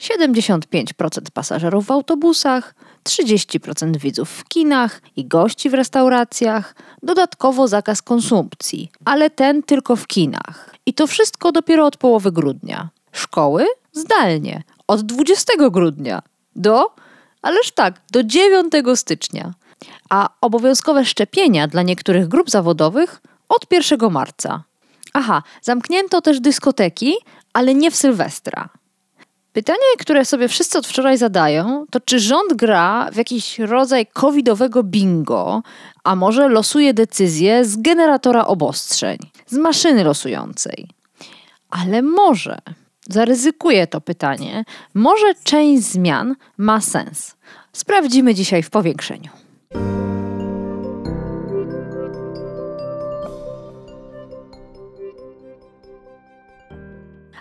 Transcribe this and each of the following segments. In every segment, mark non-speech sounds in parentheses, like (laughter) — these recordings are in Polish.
75% pasażerów w autobusach, 30% widzów w kinach i gości w restauracjach, dodatkowo zakaz konsumpcji, ale ten tylko w kinach. I to wszystko dopiero od połowy grudnia. Szkoły zdalnie, od 20 grudnia do, ależ tak, do 9 stycznia. A obowiązkowe szczepienia dla niektórych grup zawodowych od 1 marca. Aha, zamknięto też dyskoteki, ale nie w Sylwestra. Pytanie, które sobie wszyscy od wczoraj zadają, to czy rząd gra w jakiś rodzaj covidowego bingo, a może losuje decyzje z generatora obostrzeń, z maszyny losującej. Ale może, zaryzykuję to pytanie, może część zmian ma sens. Sprawdzimy dzisiaj w powiększeniu.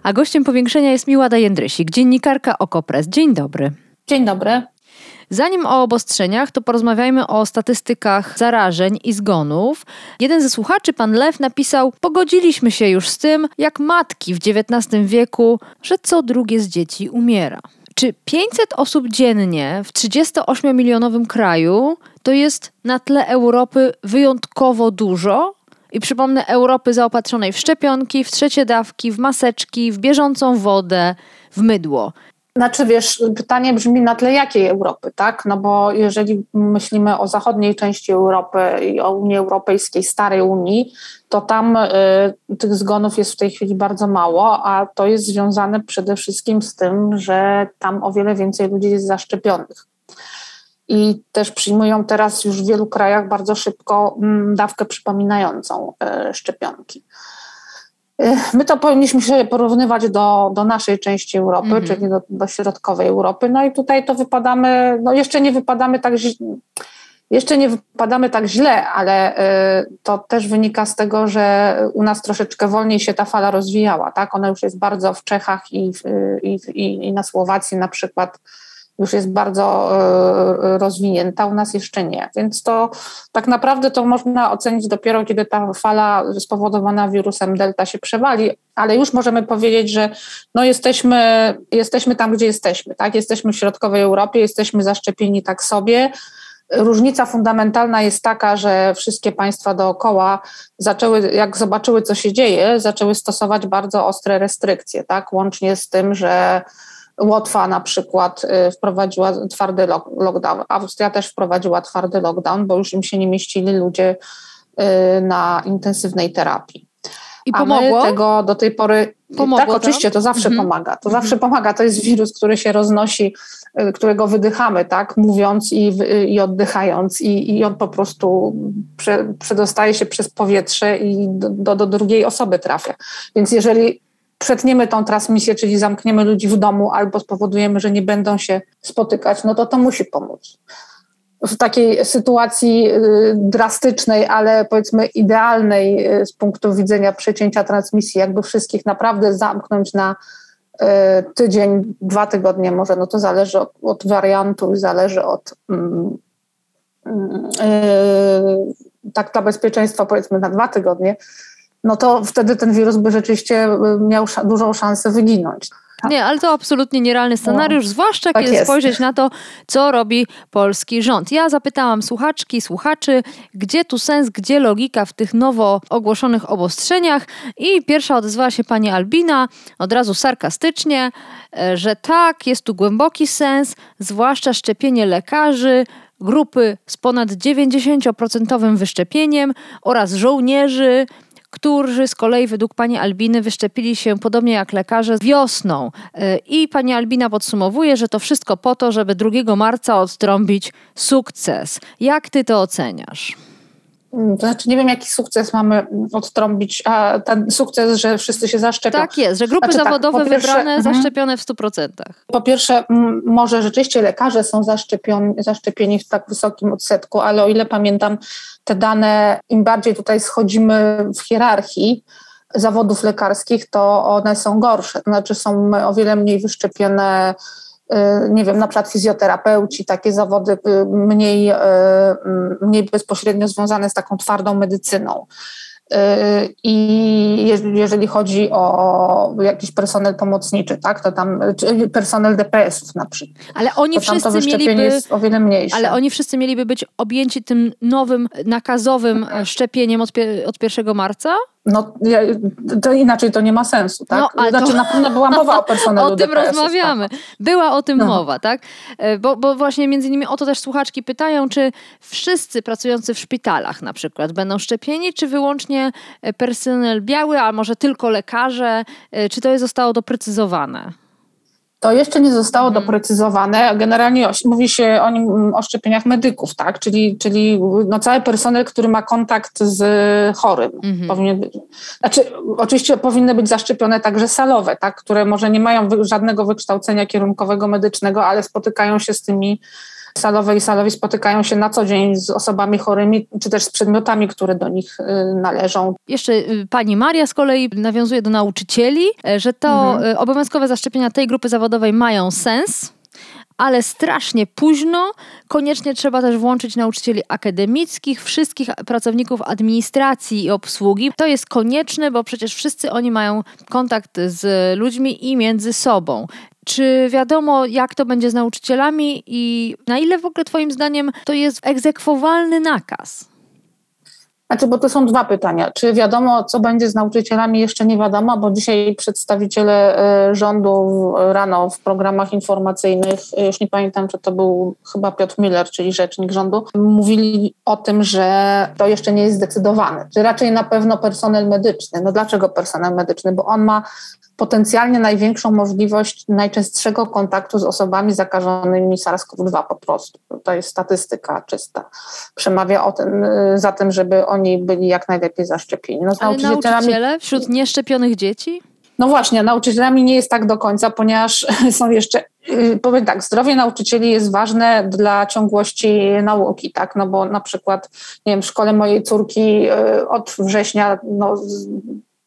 A gościem powiększenia jest Miłada Jędrysik, dziennikarka Okopres. Dzień dobry. Dzień dobry. Zanim o obostrzeniach, to porozmawiajmy o statystykach zarażeń i zgonów. Jeden ze słuchaczy, pan Lew, napisał: Pogodziliśmy się już z tym, jak matki w XIX wieku, że co drugie z dzieci umiera. Czy 500 osób dziennie w 38-milionowym kraju to jest na tle Europy wyjątkowo dużo? I przypomnę, Europy zaopatrzonej w szczepionki, w trzecie dawki, w maseczki, w bieżącą wodę, w mydło. Znaczy, wiesz, pytanie brzmi na tle jakiej Europy, tak? No bo jeżeli myślimy o zachodniej części Europy i o Unii Europejskiej, starej Unii, to tam y, tych zgonów jest w tej chwili bardzo mało, a to jest związane przede wszystkim z tym, że tam o wiele więcej ludzi jest zaszczepionych i też przyjmują teraz już w wielu krajach bardzo szybko mm, dawkę przypominającą e, szczepionki. E, my to powinniśmy się porównywać do, do naszej części Europy, mm -hmm. czyli do, do środkowej Europy. No i tutaj to wypadamy, no jeszcze nie wypadamy tak jeszcze nie wypadamy tak źle, ale e, to też wynika z tego, że u nas troszeczkę wolniej się ta fala rozwijała. Tak? Ona już jest bardzo w Czechach i, i, i na Słowacji na przykład już jest bardzo e, rozwinięta, u nas jeszcze nie. Więc to tak naprawdę to można ocenić dopiero, kiedy ta fala spowodowana wirusem Delta się przewali, ale już możemy powiedzieć, że no jesteśmy, jesteśmy tam, gdzie jesteśmy. Tak? Jesteśmy w środkowej Europie, jesteśmy zaszczepieni tak sobie. Różnica fundamentalna jest taka, że wszystkie państwa dookoła zaczęły, jak zobaczyły, co się dzieje, zaczęły stosować bardzo ostre restrykcje, tak? łącznie z tym, że Łotwa na przykład y, wprowadziła twardy lockdown, Austria też wprowadziła twardy lockdown, bo już im się nie mieścili ludzie y, na intensywnej terapii. I pomogło? A my tego do tej pory. Pomogło tak, oczywiście, to zawsze mhm. pomaga. To zawsze mhm. pomaga. To jest wirus, który się roznosi, y, którego wydychamy, tak, mówiąc i, i oddychając, i, i on po prostu prze, przedostaje się przez powietrze i do, do, do drugiej osoby trafia. Więc jeżeli przetniemy tą transmisję, czyli zamkniemy ludzi w domu albo spowodujemy, że nie będą się spotykać, no to to musi pomóc. W takiej sytuacji y, drastycznej, ale powiedzmy idealnej y, z punktu widzenia przecięcia transmisji, jakby wszystkich naprawdę zamknąć na y, tydzień, dwa tygodnie może, no to zależy od, od wariantu, zależy od mm, yy, tak ta bezpieczeństwa powiedzmy na dwa tygodnie, no to wtedy ten wirus by rzeczywiście y, miał dużą szansę wyginąć. Nie, ale to absolutnie nierealny scenariusz, no, zwłaszcza tak kiedy jest. spojrzeć na to, co robi polski rząd. Ja zapytałam słuchaczki, słuchaczy, gdzie tu sens, gdzie logika w tych nowo ogłoszonych obostrzeniach i pierwsza odezwała się pani Albina od razu sarkastycznie, e, że tak, jest tu głęboki sens, zwłaszcza szczepienie lekarzy, grupy z ponad 90% wyszczepieniem oraz żołnierzy, którzy z kolei według pani Albiny wyszczepili się podobnie jak lekarze wiosną. E, I pani Albina podsumowuje, że to wszystko po to, żeby 2 marca odtrąbić sukces. Jak ty to oceniasz? Mm, to znaczy, nie wiem, jaki sukces mamy odtrąbić, a ten sukces, że wszyscy się zaszczepią. Tak jest, że grupy znaczy, tak, zawodowe tak, pierwsze, wybrane, mm, zaszczepione w 100%. Po pierwsze, może rzeczywiście lekarze są zaszczepieni, zaszczepieni w tak wysokim odsetku, ale o ile pamiętam te dane, im bardziej tutaj schodzimy w hierarchii, zawodów lekarskich, to one są gorsze. To znaczy są o wiele mniej wyszczepione nie wiem, na przykład fizjoterapeuci, takie zawody y, mniej, y, mniej bezpośrednio związane z taką twardą medycyną. I jeżeli chodzi o jakiś personel pomocniczy, tak, to tam personel DPS-ów na przykład. Ale oni to wszyscy to mieliby jest o wiele mniejsze. Ale oni wszyscy mieliby być objęci tym nowym nakazowym szczepieniem od, od 1 marca? No, to inaczej to nie ma sensu, tak? No, znaczy, to... na pewno była mowa o personelu (laughs) O tym rozmawiamy. Tak. Była o tym no. mowa, tak? E, bo, bo właśnie między innymi o to też słuchaczki pytają, czy wszyscy pracujący w szpitalach na przykład będą szczepieni, czy wyłącznie e, personel biały, a może tylko lekarze? E, czy to jest zostało doprecyzowane? To jeszcze nie zostało mhm. doprecyzowane. Generalnie mówi się o, nim, o szczepieniach medyków, tak? czyli, czyli no cały personel, który ma kontakt z chorym. Mhm. Powinien być. Znaczy, oczywiście powinny być zaszczepione także salowe, tak? które może nie mają żadnego wykształcenia kierunkowego medycznego, ale spotykają się z tymi salowe i salowi spotykają się na co dzień z osobami chorymi, czy też z przedmiotami, które do nich y, należą. Jeszcze y, pani Maria z kolei nawiązuje do nauczycieli, e, że to mhm. Y, obowiązkowe zaszczepienia tej grupy zawodowej mają sens ale strasznie późno. Koniecznie trzeba też włączyć nauczycieli akademickich, wszystkich pracowników administracji i obsługi. To jest konieczne, bo przecież wszyscy oni mają kontakt z ludźmi i między sobą. Czy wiadomo, jak to będzie z nauczycielami i na ile w ogóle Twoim zdaniem to jest egzekwowalny nakaz? Znaczy, bo to są dwa pytania. Czy wiadomo, co będzie z nauczycielami, jeszcze nie wiadomo, bo dzisiaj przedstawiciele e, rządu rano w programach informacyjnych, już nie pamiętam, czy to był chyba Piotr Miller, czyli rzecznik rządu, mówili o tym, że to jeszcze nie jest zdecydowane. Czy raczej na pewno personel medyczny. No dlaczego personel medyczny? Bo on ma potencjalnie największą możliwość najczęstszego kontaktu z osobami zakażonymi SARS-CoV-2 po prostu. To jest statystyka czysta. Przemawia o tym, y, za tym, żeby oni byli jak najlepiej zaszczepieni. No, Ale nauczyciele wśród nieszczepionych dzieci? No właśnie, nauczycielami nie jest tak do końca, ponieważ (laughs) są jeszcze, y, powiem tak, zdrowie nauczycieli jest ważne dla ciągłości nauki, tak, no bo na przykład, nie wiem, w szkole mojej córki y, od września no,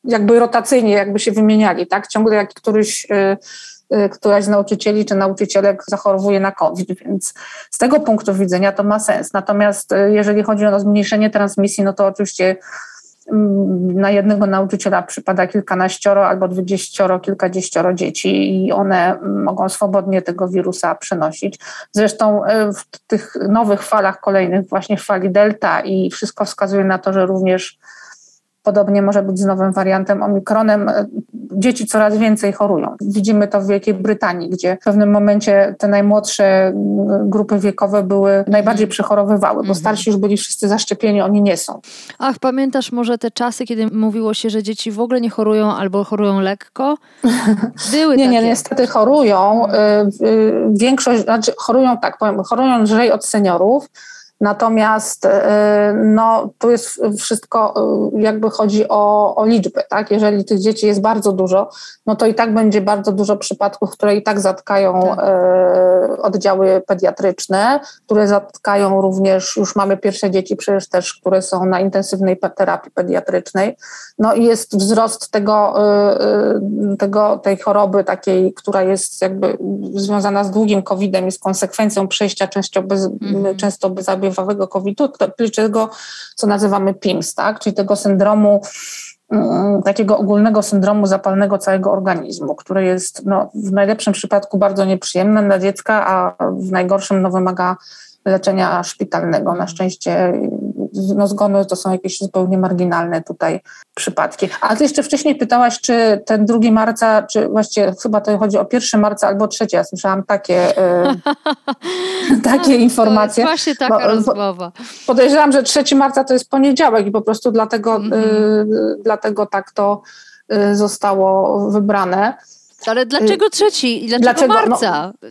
jakby rotacyjnie jakby się wymieniali, tak? Ciągle jak któryś, y, y, któraś z nauczycieli czy nauczycielek zachorowuje na COVID, więc z tego punktu widzenia to ma sens. Natomiast y, jeżeli chodzi o zmniejszenie transmisji, no to oczywiście mm, na jednego nauczyciela przypada kilkanaścioro albo dwudziestoro, kilkadziesięcioro dzieci i one mogą swobodnie tego wirusa przenosić. Zresztą w tych nowych falach kolejnych, właśnie w fali delta i wszystko wskazuje na to, że również Podobnie może być z nowym wariantem omikronem. Dzieci coraz więcej chorują. Widzimy to w Wielkiej Brytanii, gdzie w pewnym momencie te najmłodsze grupy wiekowe były najbardziej przechorowywały, bo mhm. starsi już byli wszyscy zaszczepieni, oni nie są. Ach, pamiętasz może te czasy, kiedy mówiło się, że dzieci w ogóle nie chorują albo chorują lekko? (laughs) Były nie, takie. nie, niestety chorują. Y, y, większość, znaczy chorują tak, powiem, chorują lżej od seniorów, Natomiast e, no, tu jest wszystko, e, jakby chodzi o, o liczby. Tak? Jeżeli tych dzieci jest bardzo dużo, no to i tak będzie bardzo dużo przypadków, które i tak zatkają tak. E, oddziały pediatryczne, które zatkają również, już mamy pierwsze dzieci przecież też, które są na intensywnej terapii pediatrycznej. No i jest wzrost tego, tego, tej choroby takiej, która jest jakby związana z długim COVID-em, jest konsekwencją przejścia często bez, mm. często bezobjawowego objawowego COVID-u, czyli tego, co nazywamy PIMS, tak? czyli tego syndromu, mm, takiego ogólnego syndromu zapalnego całego organizmu, który jest no, w najlepszym przypadku bardzo nieprzyjemny dla dziecka, a w najgorszym no, wymaga leczenia szpitalnego. Na szczęście no, zgony to są jakieś zupełnie marginalne tutaj przypadki. A ty jeszcze wcześniej pytałaś, czy ten 2 marca, czy właściwie chyba to chodzi o 1 marca albo 3, ja słyszałam takie, y, (laughs) takie informacje. To właśnie taka bo, rozmowa. Podejrzewam, że 3 marca to jest poniedziałek i po prostu dlatego, mm -hmm. y, dlatego tak to y, zostało wybrane. Ale dlaczego trzeci? Dlaczego, dlaczego? No, marca? No,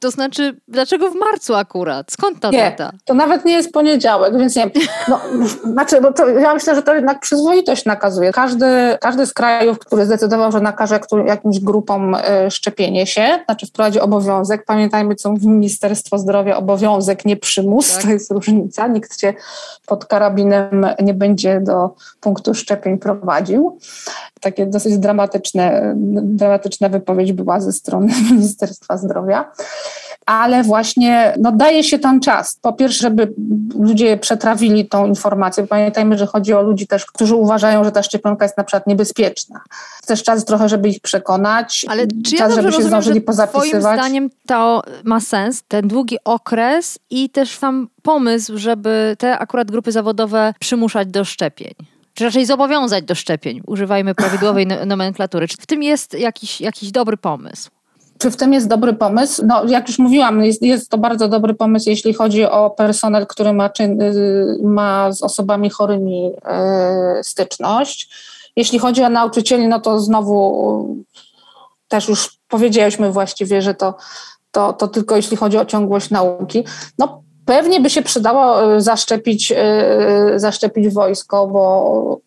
To znaczy, dlaczego w marcu akurat? Skąd ta nie, data? To nawet nie jest poniedziałek, więc nie wiem. No, (laughs) znaczy, bo to, ja myślę, że to jednak przyzwoitość nakazuje. Każdy, każdy z krajów, który zdecydował, że nakaże jakimś grupom e, szczepienie się, znaczy wprowadzi obowiązek. Pamiętajmy, co mówi Ministerstwo Zdrowia, obowiązek, nie przymus, tak. to jest różnica. Nikt cię pod karabinem nie będzie do punktu szczepień prowadził. Takie dosyć dramatyczne, dramatyczna wypowiedź była ze strony (laughs) Ministerstwa Zdrowia ale właśnie no, daje się ten czas. Po pierwsze, żeby ludzie przetrawili tą informację. Pamiętajmy, że chodzi o ludzi też, którzy uważają, że ta szczepionka jest na przykład niebezpieczna. Też czas trochę, żeby ich przekonać. Ale czy czas, ja żeby się zdążyli pozapisywać. Twoim zdaniem to ma sens, ten długi okres i też sam pomysł, żeby te akurat grupy zawodowe przymuszać do szczepień? czy raczej zobowiązać do szczepień. Używajmy prawidłowej (laughs) nomenklatury. Czy w tym jest jakiś, jakiś dobry pomysł? Czy w tym jest dobry pomysł? No, jak już mówiłam, jest, jest to bardzo dobry pomysł, jeśli chodzi o personel, który ma, y, ma z osobami chorymi y, styczność. Jeśli chodzi o nauczycieli, no to znowu też już powiedzieliśmy właściwie, że to, to, to tylko jeśli chodzi o ciągłość nauki. No, pewnie by się przydało y, zaszczepić, zaszczepić wojsko, bo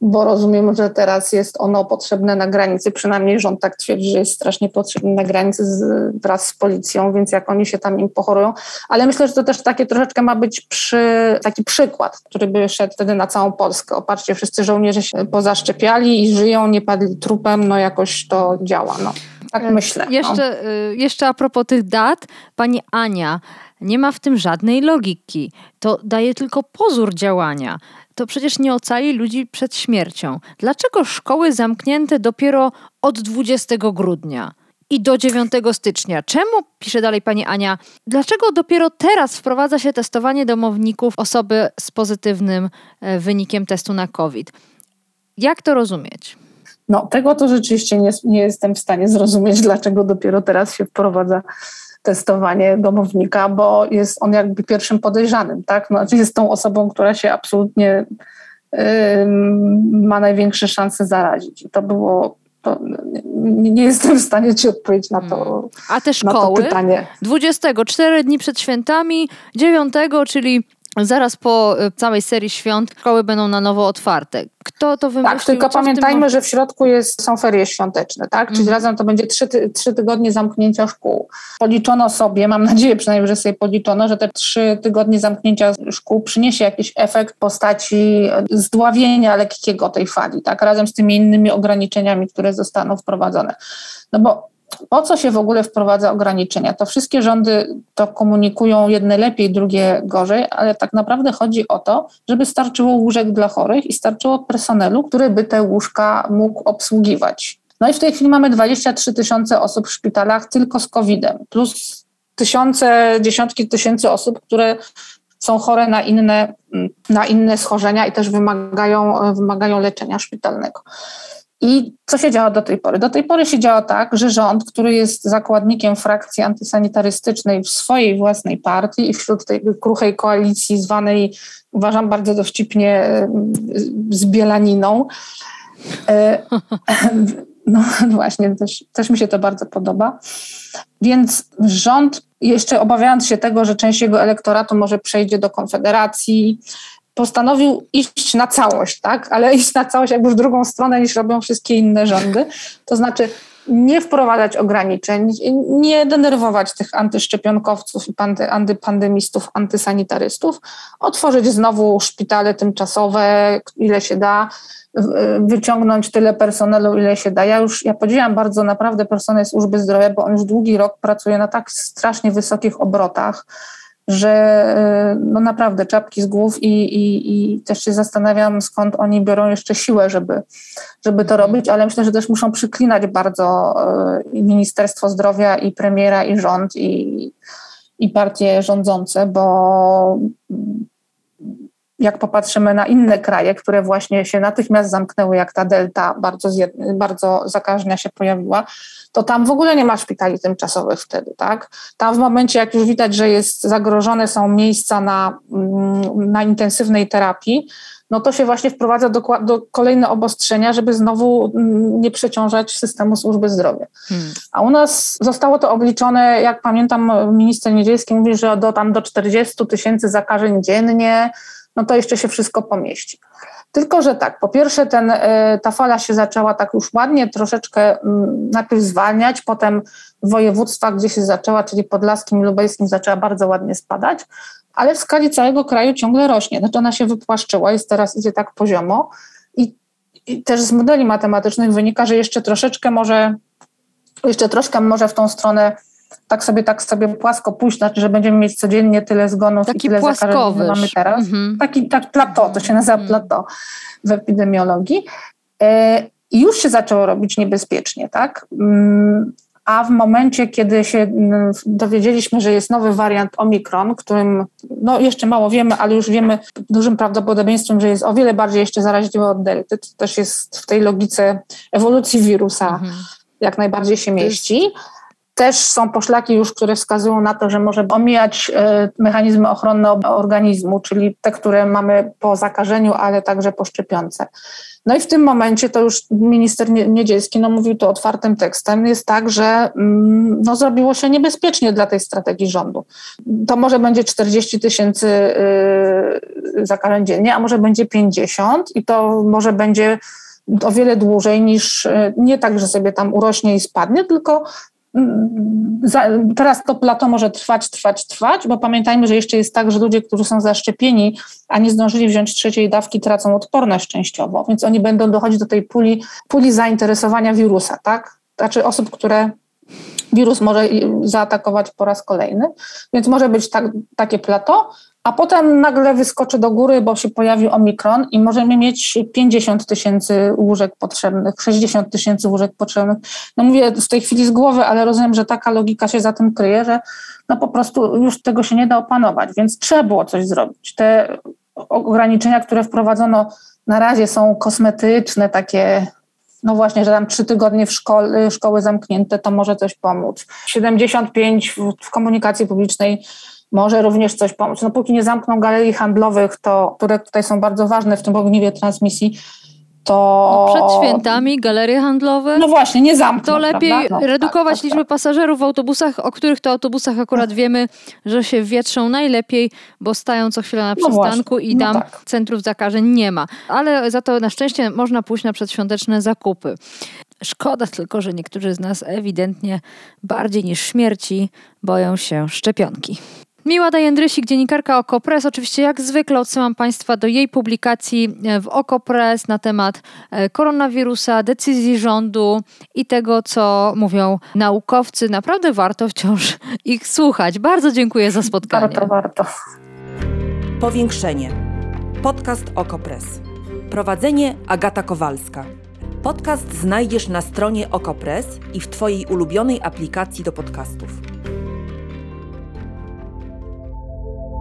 bo rozumiem, że teraz jest ono potrzebne na granicy, przynajmniej rząd tak twierdzi, że jest strasznie potrzebne na granicy z, wraz z policją, więc jak oni się tam im pochorują. Ale myślę, że to też takie troszeczkę ma być przy, taki przykład, który by szedł wtedy na całą Polskę. Opatrzcie, wszyscy żołnierze się pozaszczepiali i żyją, nie padli trupem, no jakoś to działa. No. Tak e, myślę. No. Jeszcze, no. jeszcze a propos tych dat, pani Ania, nie ma w tym żadnej logiki. To daje tylko pozór działania to przecież nie ocali ludzi przed śmiercią. Dlaczego szkoły zamknięte dopiero od 20 grudnia? i do 9 stycznia. Czemu, pisze dalej pani Ania, dlaczego dopiero teraz wprowadza się testowanie domowników osoby z pozytywnym e, wynikiem testu na COVID? Jak to rozumieć? No, tego to rzeczywiście nie, nie jestem w stanie zrozumieć, dlaczego dopiero teraz się wprowadza testowanie domownika, bo jest on jakby pierwszym podejrzanym, tak? No, znaczy jest tą osobą, która się absolutnie yy, ma największe szanse zarazić. I to było nie, nie, jestem w stanie ci odpowiedzieć na to, hmm. A te szkoły? Na to pytanie. 24 dni przed świętami, 9, czyli zaraz po y, całej serii świąt szkoły będą na nowo otwarte. Kto to wymyślił? Tak, tylko pamiętajmy, że w środku jest, są ferie świąteczne, tak? Czyli mm. razem to będzie trzy, trzy tygodnie zamknięcia szkół. Policzono sobie, mam nadzieję przynajmniej, że sobie policzono, że te trzy tygodnie zamknięcia szkół przyniesie jakiś efekt w postaci zdławienia lekkiego tej fali, tak? Razem z tymi innymi ograniczeniami, które zostaną wprowadzone. No bo po co się w ogóle wprowadza ograniczenia? To wszystkie rządy to komunikują, jedne lepiej, drugie gorzej, ale tak naprawdę chodzi o to, żeby starczyło łóżek dla chorych i starczyło personelu, który by te łóżka mógł obsługiwać. No i w tej chwili mamy 23 tysiące osób w szpitalach tylko z COVID-em, plus tysiące, dziesiątki tysięcy osób, które są chore na inne, na inne schorzenia i też wymagają, wymagają leczenia szpitalnego. I co się działo do tej pory? Do tej pory się działo tak, że rząd, który jest zakładnikiem frakcji antysanitarystycznej w swojej własnej partii i wśród tej kruchej koalicji zwanej, uważam bardzo dowcipnie, zbielaniną, e, (laughs) no właśnie, też, też mi się to bardzo podoba. Więc rząd, jeszcze obawiając się tego, że część jego elektoratu może przejdzie do Konfederacji, postanowił iść na całość, tak? ale iść na całość jakby w drugą stronę niż robią wszystkie inne rządy. To znaczy nie wprowadzać ograniczeń, nie denerwować tych antyszczepionkowców i antypandemistów, antysanitarystów, otworzyć znowu szpitale tymczasowe, ile się da, wyciągnąć tyle personelu, ile się da. Ja już, ja podziwiam bardzo naprawdę personel służby zdrowia, bo on już długi rok pracuje na tak strasznie wysokich obrotach, że e, no naprawdę czapki z głów i, i, i też się zastanawiam, skąd oni biorą jeszcze siłę, żeby, żeby to robić, ale myślę, że też muszą przyklinać bardzo e, i Ministerstwo Zdrowia, i premiera, i rząd, i, i partie rządzące, bo jak popatrzymy na inne kraje, które właśnie się natychmiast zamknęły, jak ta delta bardzo, bardzo zakaźna się pojawiła, to tam w ogóle nie ma szpitali tymczasowych wtedy, tak? Tam w momencie, jak już widać, że jest zagrożone są miejsca na, mm, na intensywnej terapii, no to się właśnie wprowadza do, do kolejne obostrzenia, żeby znowu mm, nie przeciążać systemu służby zdrowia. Hmm. A u nas zostało to obliczone, jak pamiętam, minister Niedzielski mówi, że do tam do 40 tysięcy zakażeń dziennie, no to jeszcze się wszystko pomieści. Tylko, że tak, po pierwsze ten, e, ta fala się zaczęła tak już ładnie troszeczkę mm, najpierw zwalniać, potem w województwach, gdzie się zaczęła, czyli podlaskim i lubelskim, zaczęła bardzo ładnie spadać, ale w skali całego kraju ciągle rośnie. Znaczy ona się wypłaszczyła, jest teraz idzie tak poziomo i, i też z modeli matematycznych wynika, że jeszcze troszeczkę może, jeszcze troszkę może w tą stronę tak sobie, tak sobie płasko pójść, znaczy, że będziemy mieć codziennie tyle zgonów Taki i tyle zakażeń, mamy teraz. Mhm. Taki tak plato, to się nazywa mhm. plato w epidemiologii. E, I już się zaczęło robić niebezpiecznie, tak? Mm, a w momencie, kiedy się mm, dowiedzieliśmy, że jest nowy wariant Omikron, którym no jeszcze mało wiemy, ale już wiemy dużym prawdopodobieństwem, że jest o wiele bardziej jeszcze zaraźliwy od delty, to też jest w tej logice ewolucji wirusa mhm. jak najbardziej się mieści. Też są poszlaki już, które wskazują na to, że może omijać e, mechanizmy ochronne organizmu, czyli te, które mamy po zakażeniu, ale także po szczepionce. No i w tym momencie to już minister Niedzielski no, mówił to otwartym tekstem, jest tak, że mm, no, zrobiło się niebezpiecznie dla tej strategii rządu. To może będzie 40 tysięcy yy, zakażeń dziennie, a może będzie 50 i to może będzie o wiele dłużej niż y, nie tak, że sobie tam urośnie i spadnie, tylko teraz to plato może trwać, trwać, trwać, bo pamiętajmy, że jeszcze jest tak, że ludzie, którzy są zaszczepieni, a nie zdążyli wziąć trzeciej dawki, tracą odporność częściowo, więc oni będą dochodzić do tej puli, puli zainteresowania wirusa, tak? Znaczy osób, które wirus może zaatakować po raz kolejny, więc może być tak, takie plato, a potem nagle wyskoczy do góry, bo się pojawił omikron i możemy mieć 50 tysięcy łóżek potrzebnych, 60 tysięcy łóżek potrzebnych. No mówię w tej chwili z głowy, ale rozumiem, że taka logika się za tym kryje, że no po prostu już tego się nie da opanować, więc trzeba było coś zrobić. Te ograniczenia, które wprowadzono na razie są kosmetyczne, takie no właśnie, że tam trzy tygodnie w szkole, szkoły zamknięte, to może coś pomóc. 75 w, w komunikacji publicznej może również coś pomóc. No póki nie zamkną galerii handlowych, to, które tutaj są bardzo ważne w tym ogniwie transmisji, to... No przed świętami galerie handlowe? No właśnie, nie zamkną. To lepiej no, redukować tak, tak, liczbę tak. pasażerów w autobusach, o których to autobusach akurat wiemy, że się wietrzą najlepiej, bo stają co chwilę na no przystanku i tam no tak. centrów zakażeń nie ma. Ale za to na szczęście można pójść na przedświąteczne zakupy. Szkoda tylko, że niektórzy z nas ewidentnie bardziej niż śmierci boją się szczepionki. Miła Dajędrysik, dziennikarka Okopres. Oczywiście jak zwykle odsyłam Państwa do jej publikacji e, w Okopres na temat e, koronawirusa, decyzji rządu i tego, co mówią naukowcy. Naprawdę warto wciąż (laughs) ich słuchać. Bardzo dziękuję za spotkanie. Warto, warto. Powiększenie. Podcast Okopres. Prowadzenie Agata Kowalska. Podcast znajdziesz na stronie Okopres i w Twojej ulubionej aplikacji do podcastów.